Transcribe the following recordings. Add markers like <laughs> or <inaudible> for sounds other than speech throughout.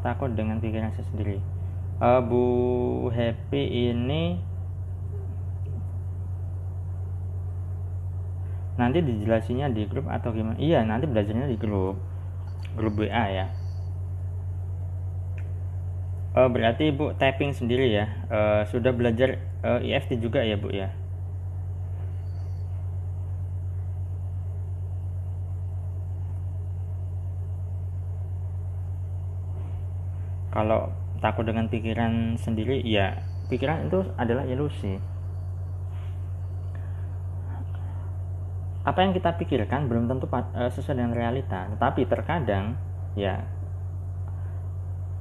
takut dengan pikiran saya sendiri. Uh, Bu Happy ini nanti dijelasinnya di grup atau gimana? Iya nanti belajarnya di grup. Grup WA ya. Uh, berarti ibu typing sendiri ya? Uh, sudah belajar uh, IFT juga ya bu ya kalau takut dengan pikiran sendiri ya pikiran itu adalah ilusi. Apa yang kita pikirkan belum tentu uh, sesuai dengan realita. Tetapi terkadang ya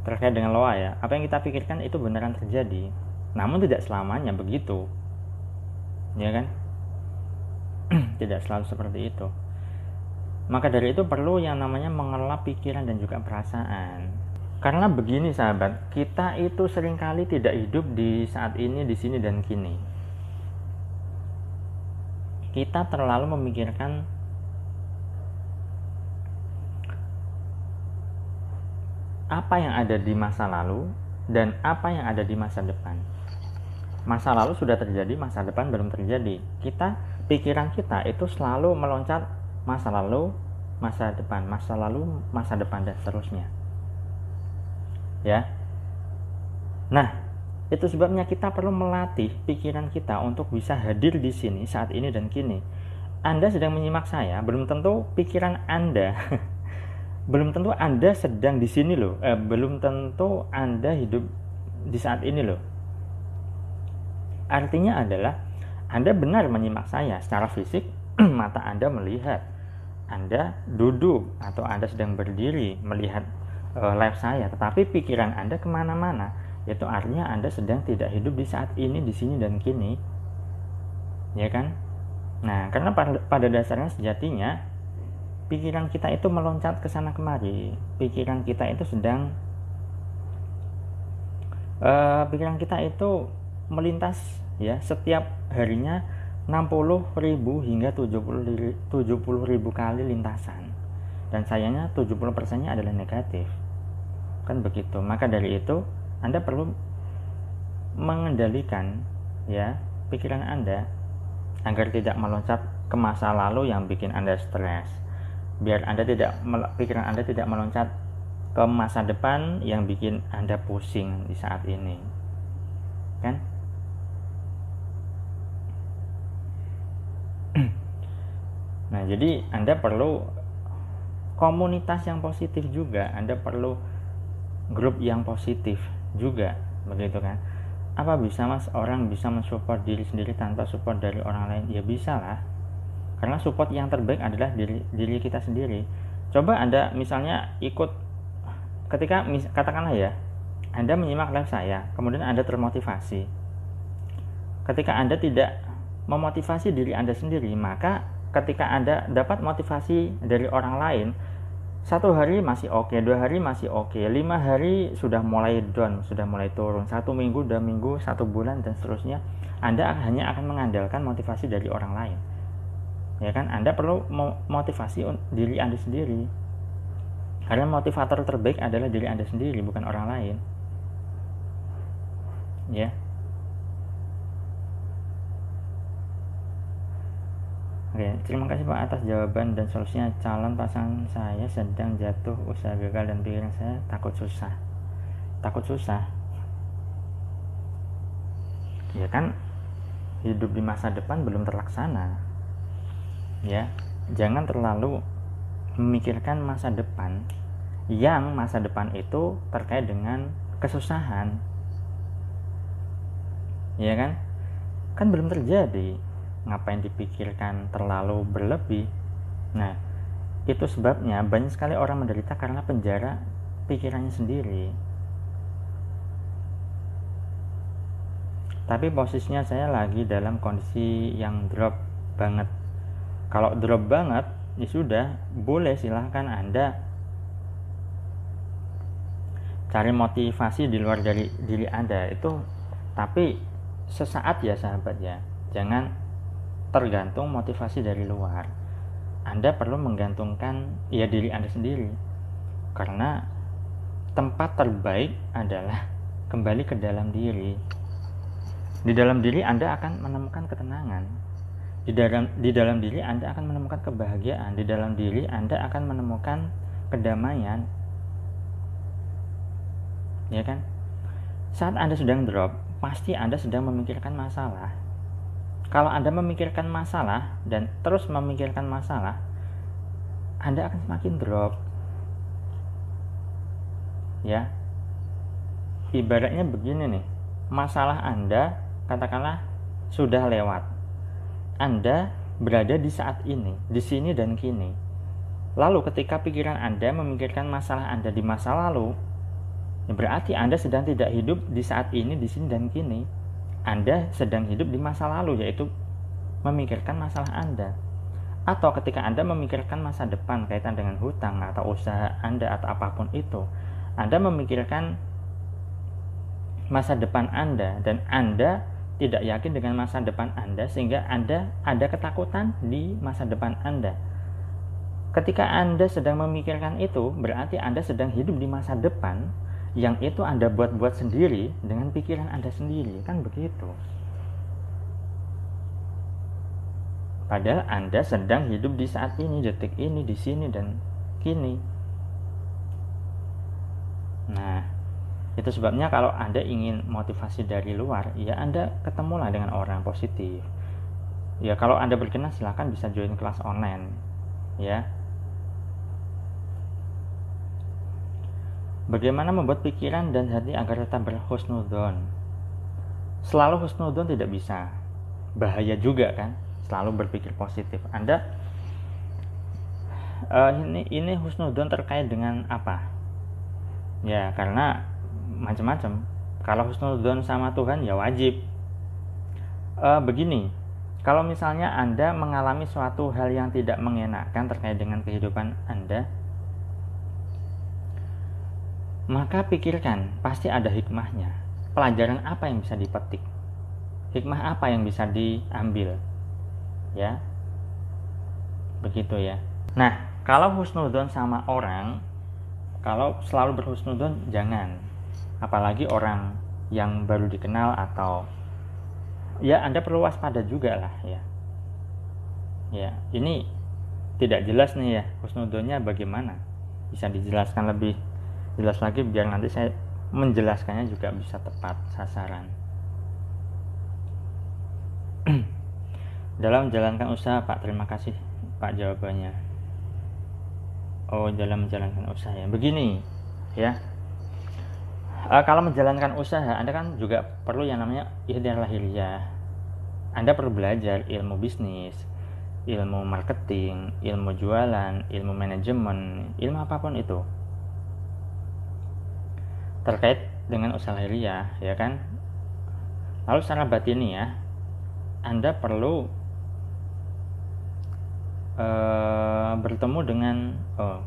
terkait dengan loa ya apa yang kita pikirkan itu beneran terjadi. Namun tidak selamanya begitu. Ya kan? <clears throat> Tidak selalu seperti itu. Maka dari itu perlu yang namanya mengelap pikiran dan juga perasaan karena begini sahabat kita itu sering kali tidak hidup di saat ini di sini dan kini kita terlalu memikirkan apa yang ada di masa lalu dan apa yang ada di masa depan. Masa lalu sudah terjadi, masa depan belum terjadi. Kita pikiran kita itu selalu meloncat masa lalu, masa depan, masa lalu, masa depan dan seterusnya. Ya. Nah, itu sebabnya kita perlu melatih pikiran kita untuk bisa hadir di sini saat ini dan kini. Anda sedang menyimak saya, belum tentu pikiran Anda <laughs> belum tentu Anda sedang di sini loh. Eh, belum tentu Anda hidup di saat ini loh. Artinya adalah Anda benar menyimak saya secara fisik, <clears throat> mata Anda melihat. Anda duduk atau Anda sedang berdiri melihat uh, live saya, tetapi pikiran Anda ke mana-mana itu artinya Anda sedang tidak hidup di saat ini, di sini dan kini. Ya kan? Nah, karena pada dasarnya sejatinya pikiran kita itu meloncat ke sana kemari. Pikiran kita itu sedang uh, pikiran kita itu melintas ya setiap harinya 60 ribu hingga 70 ribu kali lintasan dan sayangnya 70 persennya adalah negatif kan begitu maka dari itu anda perlu mengendalikan ya pikiran Anda agar tidak meloncat ke masa lalu yang bikin Anda stres. Biar Anda tidak pikiran Anda tidak meloncat ke masa depan yang bikin Anda pusing di saat ini. Kan? <clears throat> Nah, jadi Anda perlu komunitas yang positif juga. Anda perlu grup yang positif juga begitu kan? Apa bisa mas orang bisa mensupport diri sendiri tanpa support dari orang lain? Ya bisa lah. Karena support yang terbaik adalah diri, diri kita sendiri. Coba anda misalnya ikut ketika mis, katakanlah ya anda menyimak live saya kemudian anda termotivasi. Ketika anda tidak memotivasi diri anda sendiri maka ketika anda dapat motivasi dari orang lain satu hari masih oke, okay, dua hari masih oke, okay, lima hari sudah mulai down, sudah mulai turun, satu minggu, dua minggu, satu bulan dan seterusnya, Anda hanya akan mengandalkan motivasi dari orang lain. Ya kan, Anda perlu motivasi diri Anda sendiri. Karena motivator terbaik adalah diri Anda sendiri, bukan orang lain. Ya. Oke, terima kasih Pak atas jawaban dan solusinya. Calon pasangan saya sedang jatuh usaha gagal dan pikiran saya takut susah. Takut susah. Ya kan hidup di masa depan belum terlaksana. Ya, jangan terlalu memikirkan masa depan yang masa depan itu terkait dengan kesusahan. Ya kan? Kan belum terjadi ngapain dipikirkan terlalu berlebih? Nah itu sebabnya banyak sekali orang menderita karena penjara pikirannya sendiri. Tapi posisinya saya lagi dalam kondisi yang drop banget. Kalau drop banget ya sudah boleh silahkan anda cari motivasi di luar dari diri anda. Itu tapi sesaat ya sahabat ya. Jangan tergantung motivasi dari luar. Anda perlu menggantungkan ya diri Anda sendiri. Karena tempat terbaik adalah <laughs> kembali ke dalam diri. Di dalam diri Anda akan menemukan ketenangan. Di dalam di dalam diri Anda akan menemukan kebahagiaan. Di dalam diri Anda akan menemukan kedamaian. Ya kan? Saat Anda sedang drop, pasti Anda sedang memikirkan masalah. Kalau Anda memikirkan masalah dan terus memikirkan masalah, Anda akan semakin drop. Ya, ibaratnya begini nih. Masalah anda katakanlah sudah lewat. Anda berada di saat ini di sini dan kini. Lalu ketika pikiran anda memikirkan masalah anda di masa lalu ya berarti anda sedang tidak hidup di saat ini di sini dan kini anda sedang hidup di masa lalu yaitu memikirkan masalah anda atau ketika Anda memikirkan masa depan kaitan dengan hutang atau usaha Anda atau apa pun itu, Anda memikirkan masa depan Anda dan Anda tidak yakin dengan masa depan Anda sehingga Anda ada ketakutan di masa depan Anda. Ketika Anda sedang memikirkan itu, berarti Anda sedang hidup di masa depan yang itu Anda buat-buat sendiri dengan pikiran Anda sendiri, kan begitu. Padahal Anda sedang hidup di saat ini, detik ini, di sini dan kini. Nah, itu sebabnya kalau Anda ingin motivasi dari luar, ya Anda ketemulah dengan orang positif. Ya kalau Anda berkenan silahkan bisa join kelas online. Ya. Bagaimana membuat pikiran dan hati agar tetap berhusnudon? Selalu husnudon tidak bisa. Bahaya juga kan? Selalu berpikir positif. Anda uh, ini ini husnudon terkait dengan apa? Ya, karena macam-macam kalau husnudon sama Tuhan ya wajib e, begini kalau misalnya Anda mengalami suatu hal yang tidak mengenakan terkait dengan kehidupan Anda maka pikirkan pasti ada hikmahnya. Pelajaran apa yang bisa dipetik? Hikmah apa yang bisa diambil? Ya. Begitu ya. Nah kalau husnudon sama orang kalau selalu berhusnudon jangan. Apalagi orang yang baru dikenal atau ya Anda perlu waspada juga lah ya. Ya ini tidak jelas nih ya husnudonnya bagaimana? Bisa dijelaskan lebih jelas lagi biar nanti saya menjelaskannya juga bisa tepat sasaran. <clears throat> Dalam menjalankan usaha Pak terima kasih Pak jawabannya. Oh dalam menjalankan usaha. Ya begini ya. Uh, kalau menjalankan usaha Anda kan juga perlu yang namanya ikhtiar lahiriah. Anda perlu belajar ilmu bisnis ilmu marketing ilmu jualan ilmu manajemen ilmu apa pun itu terkait dengan usaha lahiriah ya kan? Lalu secara batin ya Anda perlu uh, bertemu dengan oh,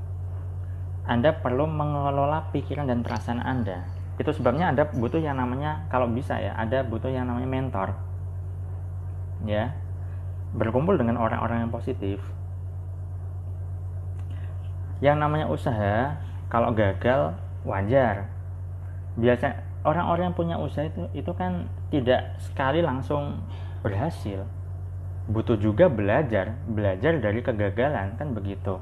anda perlu mengelola pikiran dan perasaan Anda. Itu sebabnya ada butuh yang namanya kalau bisa ya ada butuh yang namanya mentor. Ya berkumpul dengan orang-orang yang positif. Yang namanya usaha kalau gagal wajar biasa orang-orang yang punya usaha itu itu kan tidak sekali langsung berhasil butuh juga belajar belajar dari kegagalan kan begitu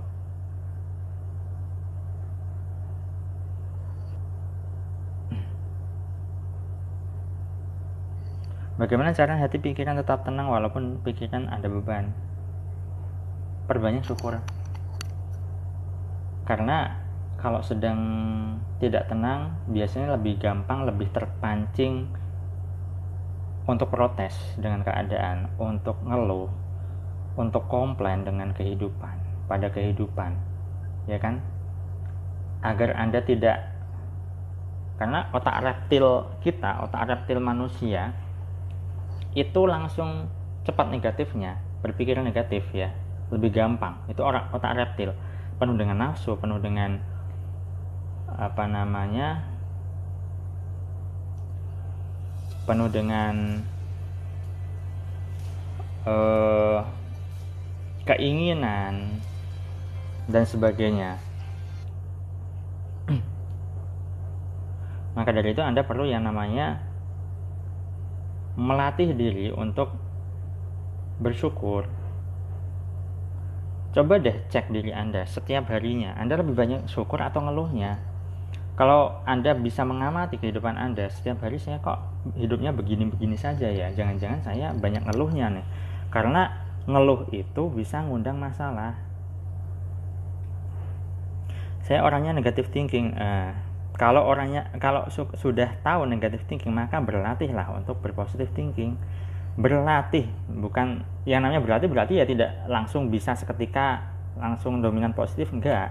Bagaimana cara hati pikiran tetap tenang walaupun pikiran ada beban? Perbanyak syukur. Karena kalau sedang tidak tenang, biasanya lebih gampang, lebih terpancing untuk protes dengan keadaan, untuk ngeluh, untuk komplain dengan kehidupan, pada kehidupan. Ya kan? Agar Anda tidak karena otak reptil kita, otak reptil manusia itu langsung cepat negatifnya berpikir negatif ya lebih gampang itu orang otak reptil penuh dengan nafsu penuh dengan apa namanya penuh dengan uh, keinginan dan sebagainya <clears throat> maka dari itu Anda perlu yang namanya melatih diri untuk bersyukur. Coba deh cek diri Anda setiap harinya. Anda lebih banyak syukur atau ngeluhnya? Kalau Anda bisa mengamati kehidupan Anda setiap hari saya kok hidupnya begini-begini saja ya. Jangan-jangan saya banyak ngeluhnya nih. Karena ngeluh itu bisa ngundang masalah. Saya orangnya negatif thinking. Uh, kalau orangnya kalau su sudah tahu negatif thinking maka berlatihlah untuk berpositif thinking berlatih bukan yang namanya berlatih berarti ya tidak langsung bisa seketika langsung dominan positif enggak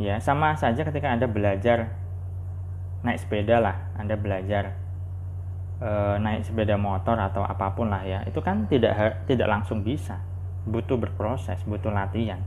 ya sama saja ketika anda belajar naik sepeda lah anda belajar e, naik sepeda motor atau apa pun lah ya itu kan tidak tidak langsung bisa. Butuh berproses butuh latihan